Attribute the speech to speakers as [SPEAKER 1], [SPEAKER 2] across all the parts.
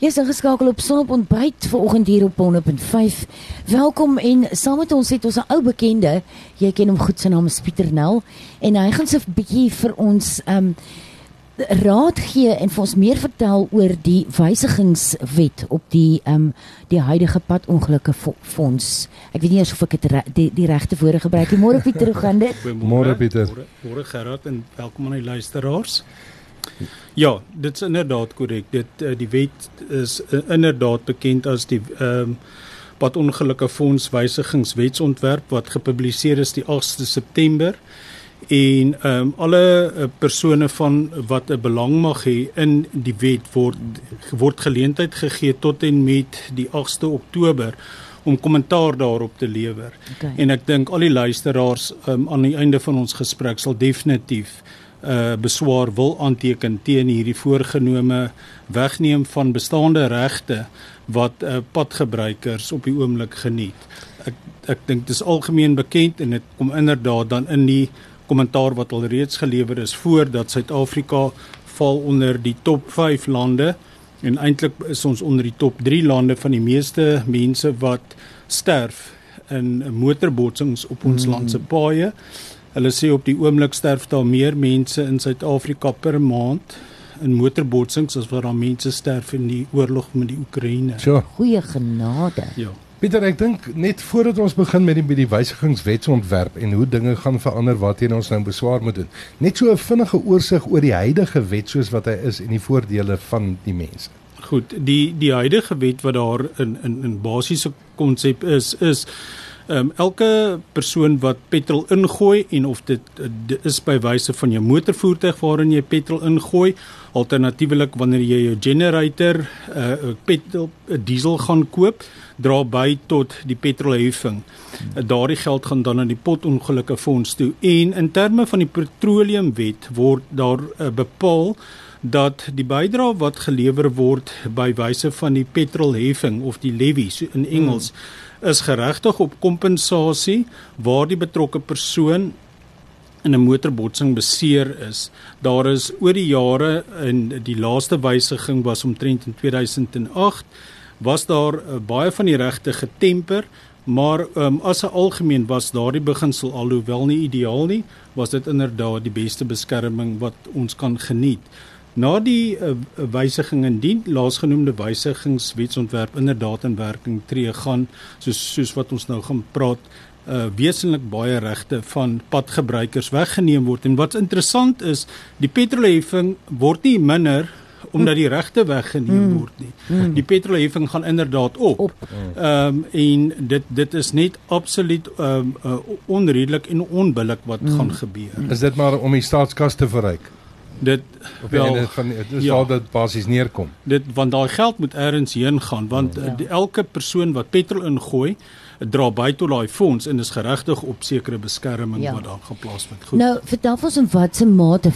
[SPEAKER 1] Jy's ingeskakel op Sonop ontbyt vanoggend hier op 100.5. Welkom en saam met ons het ons 'n ou bekende. Jy ken hom goed, sy naam is Pieter Nel en hy gaan se 'n bietjie vir ons um raad gee en vir ons meer vertel oor die wysigingswet op die um die huidige padongelukke fonds. Ek weet nie eers of ek dit die, die regte woorde gebruik nie. Môre Pieter, hoe gaan dit?
[SPEAKER 2] Môre Pieter.
[SPEAKER 3] Môre Gerard en welkom aan die luisteraars. Ja, dit is inderdaad korrek. Dit uh, die wet is uh, inderdaad bekend as die ehm um, padongelukke fonds wysigingswetsontwerp wat gepubliseer is die 8de September en ehm um, alle uh, persone van wat 'n belang mag hê in die wet word word geleentheid gegee tot en met die 8de Oktober om kommentaar daarop te lewer. Okay. En ek dink al die luisteraars um, aan die einde van ons gesprek sal definitief uh beswaar wil aanteken teen hierdie voorgenome wegneem van bestaande regte wat uh padgebruikers op die oomblik geniet. Ek ek dink dis algemeen bekend en dit kom inderdaad dan in die kommentaar wat al reeds gelewer is voordat Suid-Afrika val onder die top 5 lande en eintlik is ons onder die top 3 lande van die meeste mense wat sterf in motorbotsings op ons mm. land se paaie. Hulle sê op die oomblik sterf daar meer mense in Suid-Afrika per maand in motorbotsings as wat daar mense sterf in die oorlog met die Oekraïne.
[SPEAKER 1] So. Goeie genade.
[SPEAKER 2] Ja. Pieter, ek dink net voordat ons begin met die met die wysigingswetsontwerp en hoe dinge gaan verander waarteen ons nou beswaar moet doen. Net so 'n vinnige oorsig oor die huidige wet soos wat hy is en die voordele van die mense.
[SPEAKER 3] Goed, die die huidige wet wat daar in in in basiese konsep is is um, elke persoon wat petrol ingooi en of dit, dit is by wyse van jou motorvoertuig waarin jy petrol ingooi, alternatiefelik wanneer jy jou generator, 'n uh, petrol, 'n diesel gaan koop, dra by tot die petrolheffing. Uh, daardie geld gaan dan aan die potongelukke fonds toe. En in terme van die petroleumwet word daar uh, bepaal dat die bydrae wat gelewer word by wyse van die petrolheffing of die levy so in Engels hmm is geregtig op kompensasie waar die betrokke persoon in 'n motorbotsing beseer is. Daar is oor die jare in die laaste wysiging was omtrent in 2008 was daar uh, baie van die regte getemper, maar um, as 'n algemeen was daardie beginsel alhoewel nie ideaal nie, was dit inderdaad die beste beskerming wat ons kan geniet. Na die uh, wysiging indien laasgenoemde wysigingswetsontwerp inderdaad in werking tree gaan soos soos wat ons nou gaan praat uh wesentlik baie regte van padgebruikers weggeneem word en wat interessant is die petrolheffing word nie minder omdat die regte weggeneem mm. word nie. Mm. Die petrolheffing gaan inderdaad op. Ehm um, en dit dit is net absoluut ehm um, uh, onredelik en onbillik wat mm. gaan gebeur.
[SPEAKER 2] Is dit maar om die staatskas te verryk?
[SPEAKER 3] Dit
[SPEAKER 2] wel dit van dit is ja, al dit basies neerkom.
[SPEAKER 3] Dit want daai geld moet elders heen gaan want ja. die, elke persoon wat petrol ingooi dra by tot daai fonds en is geregtig op sekere beskerming ja. wat daar geplaas word.
[SPEAKER 1] Goed. Nou vertel ons in watter mate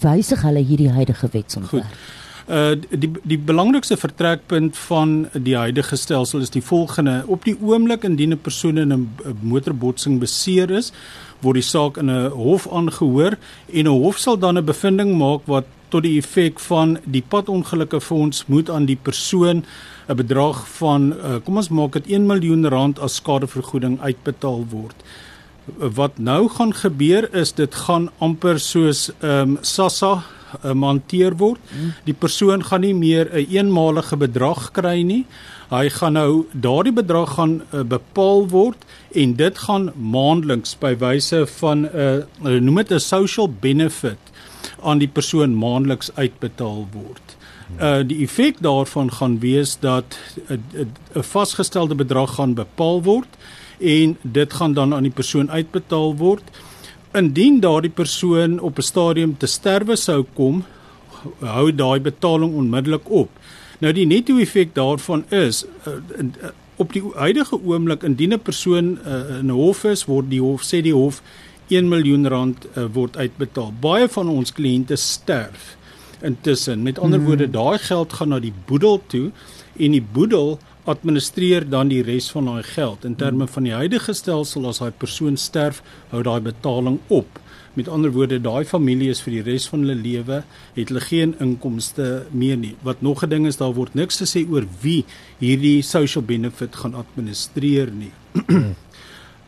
[SPEAKER 1] wysig hulle hierdie huidige wetsontwerp.
[SPEAKER 3] Goed. Uh die die belangrikste vertrekpunt van die huidige stelsel is die volgende: op die oomblik indien 'n persoon in 'n motorbotsing beseer is, word die saak in 'n hof aangehoor en 'n hof sal dan 'n bevinding maak wat tot die effek van die padongelukke fonds moet aan die persoon 'n bedrag van uh, kom ons maak dit 1 miljoen rand as skadevergoeding uitbetaal word. Wat nou gaan gebeur is dit gaan amper soos ehm um, SASSA hanteer uh, word. Die persoon gaan nie meer 'n een eenmalige bedrag kry nie. Hy gaan nou daardie bedrag gaan uh, bepaal word en dit gaan maandeliks by wyse van 'n uh, hulle noem dit 'n social benefit aan die persoon maandeliks uitbetaal word. Uh die effek daarvan gaan wees dat 'n uh, 'n uh, vasgestelde bedrag gaan bepaal word en dit gaan dan aan die persoon uitbetaal word indien daardie persoon op 'n stadium te sterwe sou kom, hou daai betaling onmiddellik op. Nou die netto effek daarvan is uh, uh, op die huidige oomblik indien 'n persoon uh, in 'n hof is, word die hof sê die hof 1 miljoen rand uh, word uitbetaal. Baie van ons kliënte sterf intussen. Met ander hmm. woorde, daai geld gaan na die boedel toe en die boedel administreer dan die res van daai geld in terme van die huidige stelsel as daai persoon sterf hou daai betaling op Met ander woorde, daai familie is vir die res van hulle lewe het hulle geen inkomste meer nie. Wat nog 'n ding is, daar word niks gesê oor wie hierdie social benefit gaan administreer nie. 'n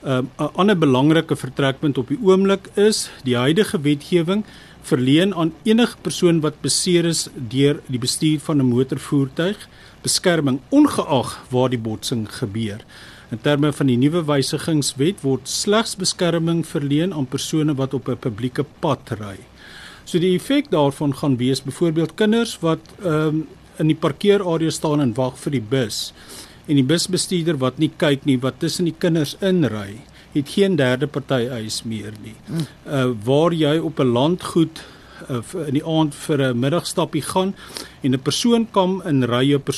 [SPEAKER 3] um, ander belangrike vertrekpunt op die oomblik is die huidige wetgewing verleen aan enige persoon wat beseer is deur die bestuur van 'n motorvoertuig beskerming ongeag waar die botsing gebeur. In terme van die nuwe wysigingswet word slegs beskerming verleen aan persone wat op 'n publieke pad ry. So die effek daarvan gaan wees byvoorbeeld kinders wat ehm um, in die parkeerarea staan en wag vir die bus en die busbestuurder wat nie kyk nie wat tussen die kinders inry, het geen derde party eis meer nie. Uh waar jy op 'n landgoed uh, in die aand vir 'n middagstappie gaan en 'n persoon kom in rye per,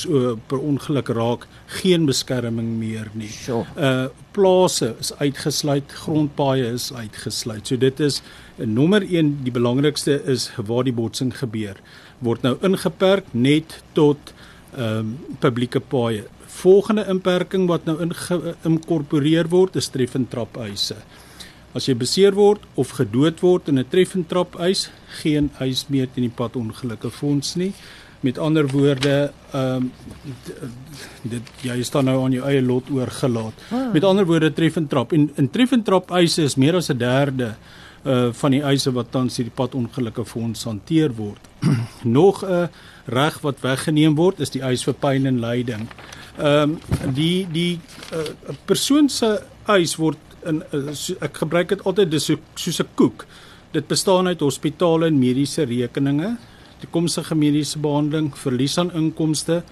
[SPEAKER 3] per ongeluk raak, geen beskerming meer nie.
[SPEAKER 1] Sure.
[SPEAKER 3] Uh plase is uitgesluit, grondpaaie is uitgesluit. So dit is uh, nommer 1 die belangrikste is waar die botsing gebeur word nou ingeperk net tot ehm um, publieke paaie. Volgende inperking wat nou ingeïnkorporeer word is treffend trapeise. As jy beseer word of gedood word in 'n treffend trapeis, geen eis meer teen die padongelukke fonds nie. Met ander woorde, ehm um, dit jy staan nou aan jou eie lot oorgelaat. Oh. Met ander woorde treffend trap en in treffend trapeise is meer as 'n derde uh van die eise wat tans hierdie padongelukke fonds hanteer word. Nog 'n uh, reg wat weggeneem word is die eis vir pyn en lyding. Ehm um, die die uh, persoon se eis word in uh, so, ek gebruik dit altyd dis so, soos 'n koek. Dit bestaan uit hospitale en mediese rekeninge, toekomstige mediese behandeling, verlies aan inkomste,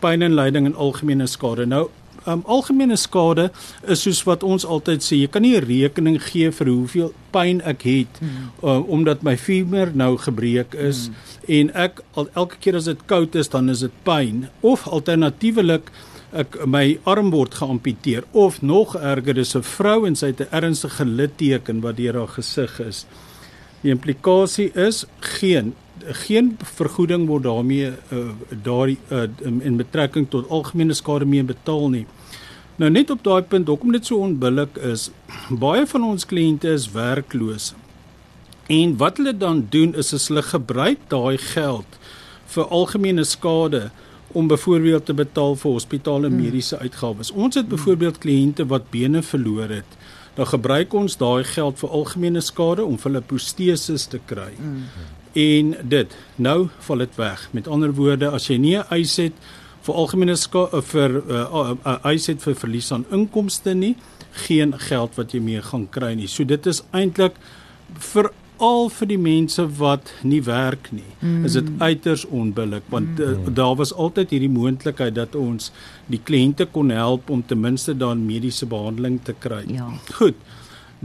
[SPEAKER 3] pyn en lyding en algemene skade. Nou, um, algemene skade is soos wat ons altyd sê, jy kan nie 'n rekening gee vir hoeveel pyn ek het mm. uh, omdat my femur nou gebreek is mm. en ek al, elke keer as dit koud is, dan is dit pyn of alternatiefelik ek my arm word geamputeer of nog erger dis 'n vrou en sy het 'n ernstige litteken wat deur haar gesig is. Die implikasie is geen geen vergoeding word daarmee uh, daardie uh, in betrekking tot algemene skade mee betaal nie. Nou net op daai punt hoekom dit so onbillik is, baie van ons kliënte is werkloos. En wat hulle dan doen is as hulle gebruik daai geld vir algemene skade om byvoorbeeld te betaal vir hospitale hmm. mediese uitgawes. Ons het byvoorbeeld kliënte wat bene verloor het. Dan gebruik ons daai geld vir algemene skade om vir hulle proteses te kry. En dit, nou val dit weg. Met ander woorde, as jy nie 'n eis het vir algemene skade vir 'n uh, uh, uh, eis het vir verlies aan inkomste nie, geen geld wat jy mee gaan kry nie. So dit is eintlik vir al vir die mense wat nie werk nie mm. is dit uiters onbillik want mm. uh, daar was altyd hierdie moontlikheid dat ons die kliënte kon help om ten minste dan mediese behandeling te kry.
[SPEAKER 1] Ja.
[SPEAKER 3] Goed.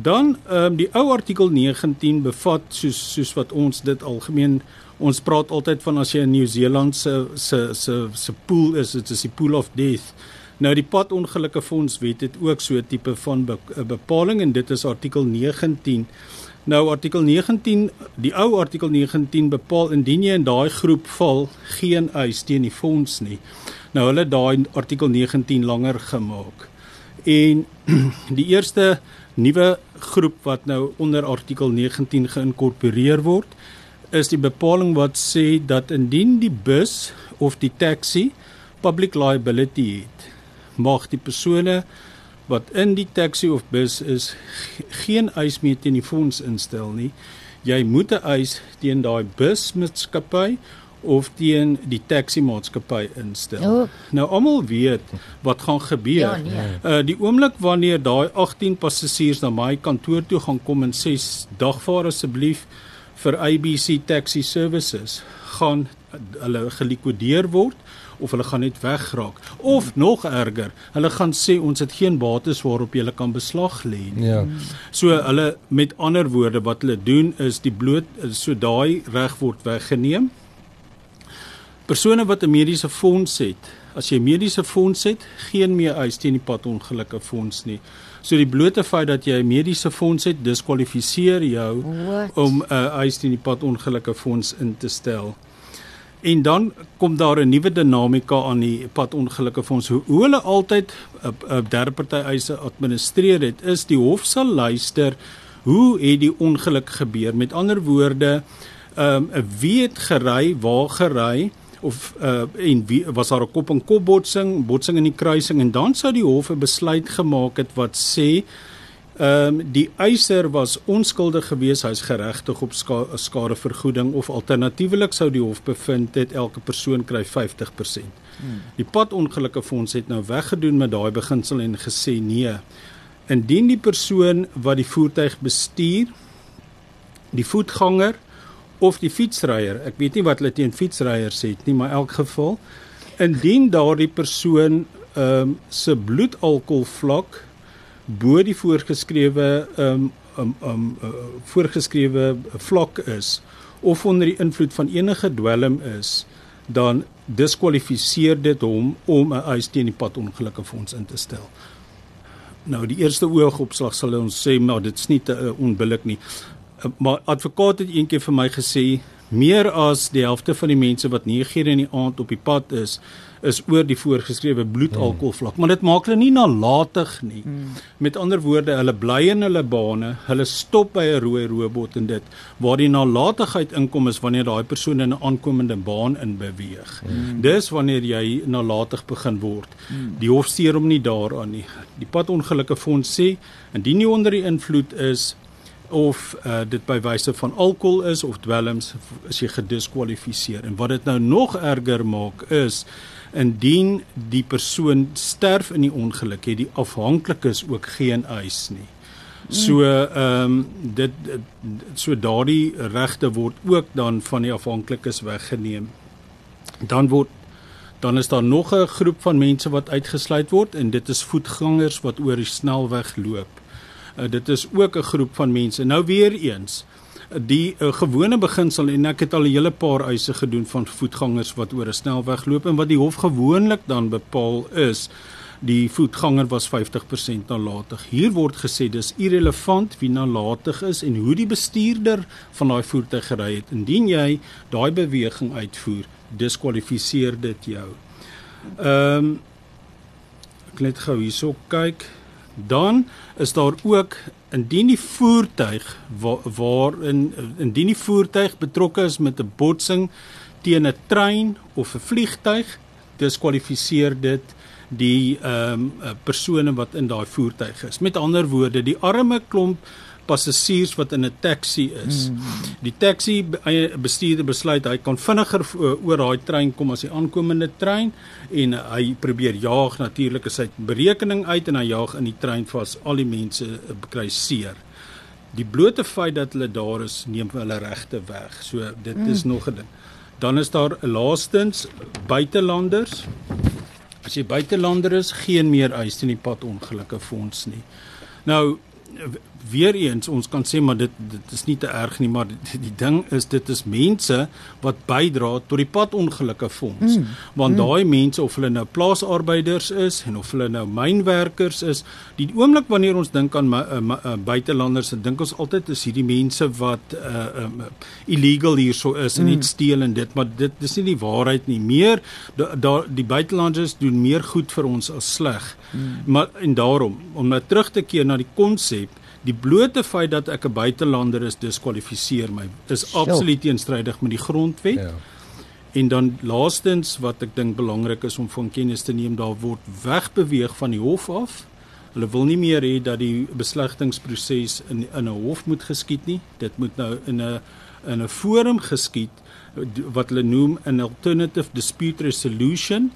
[SPEAKER 3] Dan ehm um, die ou artikel 19 bevat soos soos wat ons dit algemeen ons praat altyd van as jy in Nieu-Seeland se se se se pool is dit is die pool of death. Nou die padongelukke fonds wet dit ook so 'n tipe van be, bepaling en dit is artikel 19 Nou artikel 19, die ou artikel 19 bepaal indien jy in daai groep val, geen eis teen die fonds nie. Nou hulle daai artikel 19 langer gemaak. En die eerste nuwe groep wat nou onder artikel 19 geïnkorporeer word, is die bepaling wat sê dat indien die bus of die taxi public liability het, mag die persone wat in die taxi of bus is geen eis meer teen die fonds instel nie. Jy moet 'n eis teen daai busmaatskappy of teen die taxi maatskappy instel. Oh. Nou almal weet wat gaan gebeur. Ja, nee. Uh die oomblik wanneer daai 18 passasiers na my kantoor toe gaan kom en sê dagvaar asseblief vir ABC Taxi Services gaan hulle gelikwideer word of hulle gaan net wegraak of nog erger hulle gaan sê ons het geen bates waarop jy kan beslag lê nie.
[SPEAKER 2] Ja.
[SPEAKER 3] So hulle met ander woorde wat hulle doen is die bloot so daai reg word weggeneem. Persone wat 'n mediese fonds het, as jy mediese fonds het, geen meer eis teen die padongelukke fonds nie. So die blote feit dat jy 'n mediese fonds het, diskwalifiseer jou What? om 'n uh, eis teen die padongelukke fonds in te stel. En dan kom daar 'n nuwe dinamika aan die padongelukke fonds. Hoe, hoe hulle altyd 'n derde party eise administreer het, is die hof sal luister Hoe het die ongeluk gebeur? Met ander woorde, ehm um, wie het gery, waar gery of uh en wie was daar 'n kop en kop botsing, botsing in die kruising en dan sou die hof 'n besluit gemaak het wat sê ehm um, die eiser was onskuldig geweest, hy's geregtig op ska skadevergoeding of alternatiefelik sou die hof bevind het elke persoon kry 50%. Hmm. Die padongelukke fonds het nou weggedoen met daai beginsel en gesê nee. Indien die persoon wat die voertuig bestuur, die voetganger of die fietsryer. Ek weet nie wat hulle teen fietsryers sê nie, maar in elk geval indien daardie persoon ehm um, se bloedalkohol vlak bo die voorgeskrewe ehm um, um, um, uh, voorgeskrewe vlak is of onder die invloed van enige dwelm is, dan diskwalifiseer dit hom om 'n eis teen die padongelukke fonds in te stel. Nou die eerste oogopslag sal ons sê maar dit is nie te uh, onbillik nie maar advokaat het eendag vir my gesê meer as die helfte van die mense wat 9 ure in die aand op die pad is is oor die voorgeskrewe bloedalkoholvlak maar dit maak hulle nie nalatig nie hmm. met ander woorde hulle bly in hulle bane hulle stop by 'n rooi robot en dit waar die nalatigheid inkom is wanneer daai persoon in 'n aankomende baan in beweeg hmm. dis wanneer jy nalatig begin word hmm. die hof steur hom nie daaraan nie die padongelukke fonds sê indien jy onder die invloed is of uh, dit by wyse van alkohol is of dwelms is jy gediskwalifiseer. En wat dit nou nog erger maak is indien die persoon sterf in die ongeluk het die afhanklikes ook geen eis nie. So ehm um, dit so daardie regte word ook dan van die afhanklikes weggeneem. Dan word dan is daar nog 'n groep van mense wat uitgesluit word en dit is voetgangers wat oor die snelweg loop Uh, dit is ook 'n groep van mense. Nou weer eens die uh, gewone beginsel en ek het al 'n hele paar eise gedoen van voetgangers wat oor 'n snelweg loop en wat die hof gewoonlik dan bepaal is die voetganger was 50% nalatig. Hier word gesê dis irrelevant wie nalatig is en hoe die bestuurder van daai voertuig gery het. Indien jy daai beweging uitvoer, diskwalifiseer dit jou. Ehm um, ek net gou hierso kyk dan is daar ook indien die voertuig waarin waar indien die voertuig betrokke is met 'n botsing teen 'n trein of 'n vliegtyg diskwalifiseer dit die ehm um, persone wat in daai voertuig is. Met ander woorde die arme klomp passasiers wat in 'n taxi is. Mm. Die taxi bestuurder besluit hy kan vinniger oor daai trein kom as die aankomende trein en hy probeer jaag natuurlik is hy berekening uit en hy jaag in die trein vas al die mense kry seer. Die blote feit dat hulle daar is neem hulle regte weg. So dit mm. is nog 'n ding. Dan is daar laastens buitelanders. As jy buitelander is, geen meer eis teen die pad ongelukke fonds nie. Nou weer eens ons kan sê maar dit dit is nie te erg nie maar die, die ding is dit is mense wat bydra tot die padongelukke fonds mm. want mm. daai mense of hulle nou plaasarbeiders is en of hulle nou mynwerkers is die oomblik wanneer ons dink aan uh, uh, buitelanders dan dink ons altyd is hierdie mense wat uh, um, illegal hierso is en mm. net steel en dit maar dit dis nie die waarheid nie meer daar da, die buitelanders doen meer goed vir ons as sleg mm. maar en daarom om nou terug te keer na die konsep die blote feit dat ek 'n buitelander is diskwalifiseer my is absoluut teenstrydig met die grondwet. Ja. En dan laastens wat ek dink belangrik is om van kennis te neem, daar word wegbeweeg van die hof af. Hulle wil nie meer hê dat die beslegtingsproses in in 'n hof moet geskied nie. Dit moet nou in 'n in 'n forum geskied wat hulle noem 'n alternative dispute resolution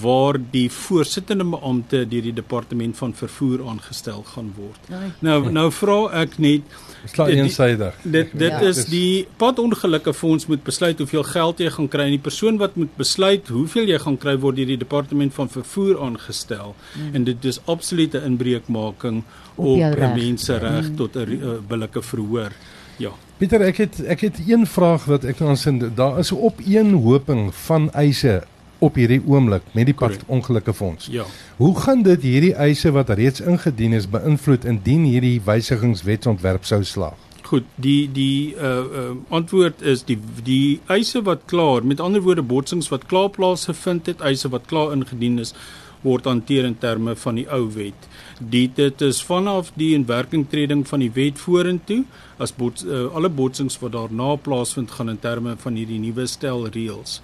[SPEAKER 3] waar die voorsittende beampte deur die departement van vervoer aangestel gaan word. Nee. Nou nou vra ek net
[SPEAKER 2] sla eensydig.
[SPEAKER 3] Dit dit ja. is die padongelukke fonds moet besluit hoeveel geld jy gaan kry en die persoon wat moet besluit hoeveel jy gaan kry word deur die departement van vervoer aangestel mm. en dit is absolute inbreukmaking op, op mense reg mm. tot 'n uh, billike verhoor. Ja.
[SPEAKER 2] Pieter, ek het ek het een vraag wat ek dan sien daar is 'n opeenhoping van eise op hierdie oomblik met die pad ongelukke fonds.
[SPEAKER 3] Ja.
[SPEAKER 2] Hoe gaan dit hierdie eise wat reeds ingedien is beïnvloed indien hierdie wysigingswetsontwerp sou slaag?
[SPEAKER 3] Goed, die die uh uh antwoord is die die eise wat klaar, met ander woorde botsings wat klaar plaasgevind het, eise wat klaar ingedien is, word hanteer in terme van die ou wet. Die dit is vanaf die inwerkingtreding van die wet vorentoe as bots, uh, alle botsings wat daarna plaasvind gaan in terme van hierdie nuwe stel reëls.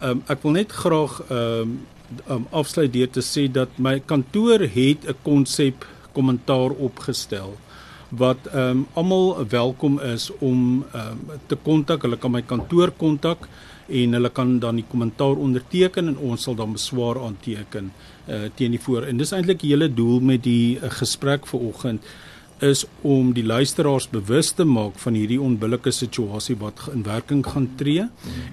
[SPEAKER 3] Um, ek wil net graag um, um, afsluit deur te sê dat my kantoor het 'n konsep kommentaar opgestel wat ehm um, almal welkom is om ehm um, te kontak. Hulle kan my kantoor kontak en hulle kan dan die kommentaar onderteken en ons sal dan beswaar aanteken uh, teen die voor. En dis eintlik die hele doel met die uh, gesprek vanoggend is om die luisteraars bewus te maak van hierdie onbillike situasie wat in werking gaan tree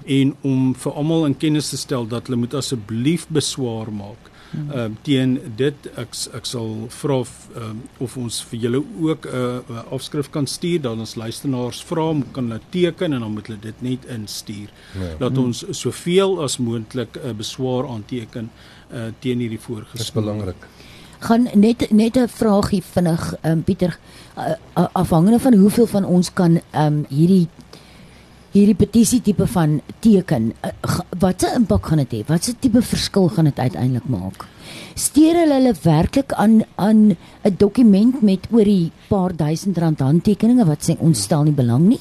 [SPEAKER 3] en om vir almal in kennis te stel dat hulle moet asseblief beswaar maak Ehm uh, teen dit ek ek sal vra um, of ons vir julle ook 'n uh, uh, afskrif kan stuur dan ons luisteraars vra om kan hulle teken en dan moet hulle dit net instuur. Ja. Dat ons soveel as moontlik 'n uh, beswaar aanteken uh, teen hierdie voorgeskrewe.
[SPEAKER 2] Dis belangrik.
[SPEAKER 1] Gaan net net 'n vraagie vinnig um, Pieter uh, afhangende van hoeveel van ons kan um, hierdie hierdie petisie tipe van teken uh, wat 'n impak gaan dit hê? Wat 'n tipe verskil gaan dit uiteindelik maak? Steer hulle hulle werklik aan aan 'n dokument met oor die paar duisend rand handtekeninge wat sê ons stel nie belang nie?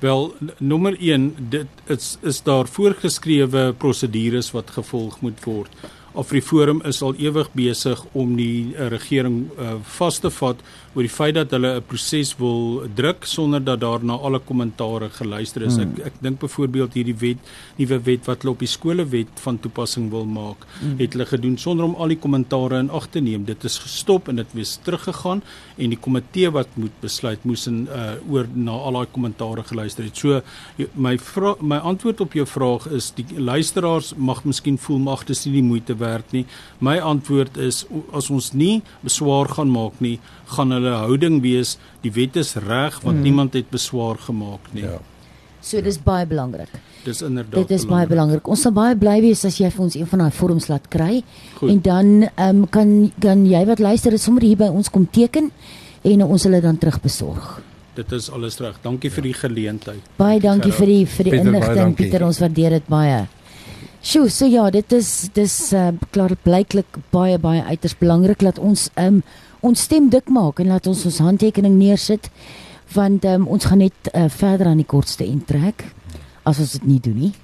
[SPEAKER 3] Wel, nommer 1, dit is is daar voorgeskrewe prosedures wat gevolg moet word. Afriforum is al ewig besig om die uh, regering uh, vas te vat oor die feit dat hulle 'n proses wil druk sonder dat daar na alle kommentare geluister is. Hmm. Ek ek dink byvoorbeeld hierdie wet, nuwe wet wat hulle op die skolewet van toepassing wil maak, hmm. het hulle gedoen sonder om al die kommentare in ag te neem. Dit is gestop en dit weer teruggegaan en die komitee wat moet besluit moes in uh, oor na al daai kommentare geluister het. So my vraag, my antwoord op jou vraag is die luisteraars mag miskien voel mag dis nie die moeite werd nie. My antwoord is as ons nie beswaar gaan maak nie, gaan hulle houding wees die wet is reg want hmm. niemand het beswaar gemaak nie. Ja.
[SPEAKER 1] So dis baie belangrik.
[SPEAKER 3] Dis inderdaad.
[SPEAKER 1] Dit is belangrik. baie belangrik. Ons sal baie bly wees as jy vir ons een van daai vorms laat kry. Goed. En dan ehm um, kan kan jy wat luister is sommer hier by ons kom teken en ons sal dit dan terugbesorg.
[SPEAKER 3] Dit is alles reg. Dankie ja. vir die geleentheid.
[SPEAKER 1] Baie dankie vir die vir die inligting Pieter. Ons waardeer dit baie. Sjoe, so ja, dit is dis uh, klaar blyklik baie baie uiters belangrik dat ons ehm um, ons stem dik maak en laat ons ons handtekening neersit want um, ons gaan net uh, verder aan die kortste end trek as ons dit nie doen nie.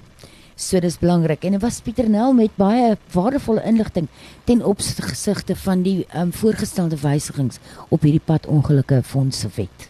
[SPEAKER 1] So dis belangrik en dit was Pieter Nel met baie waardevolle inligting ten opsigte van die um, voorgestelde wysigings op hierdie pad ongelukkige fondse wet.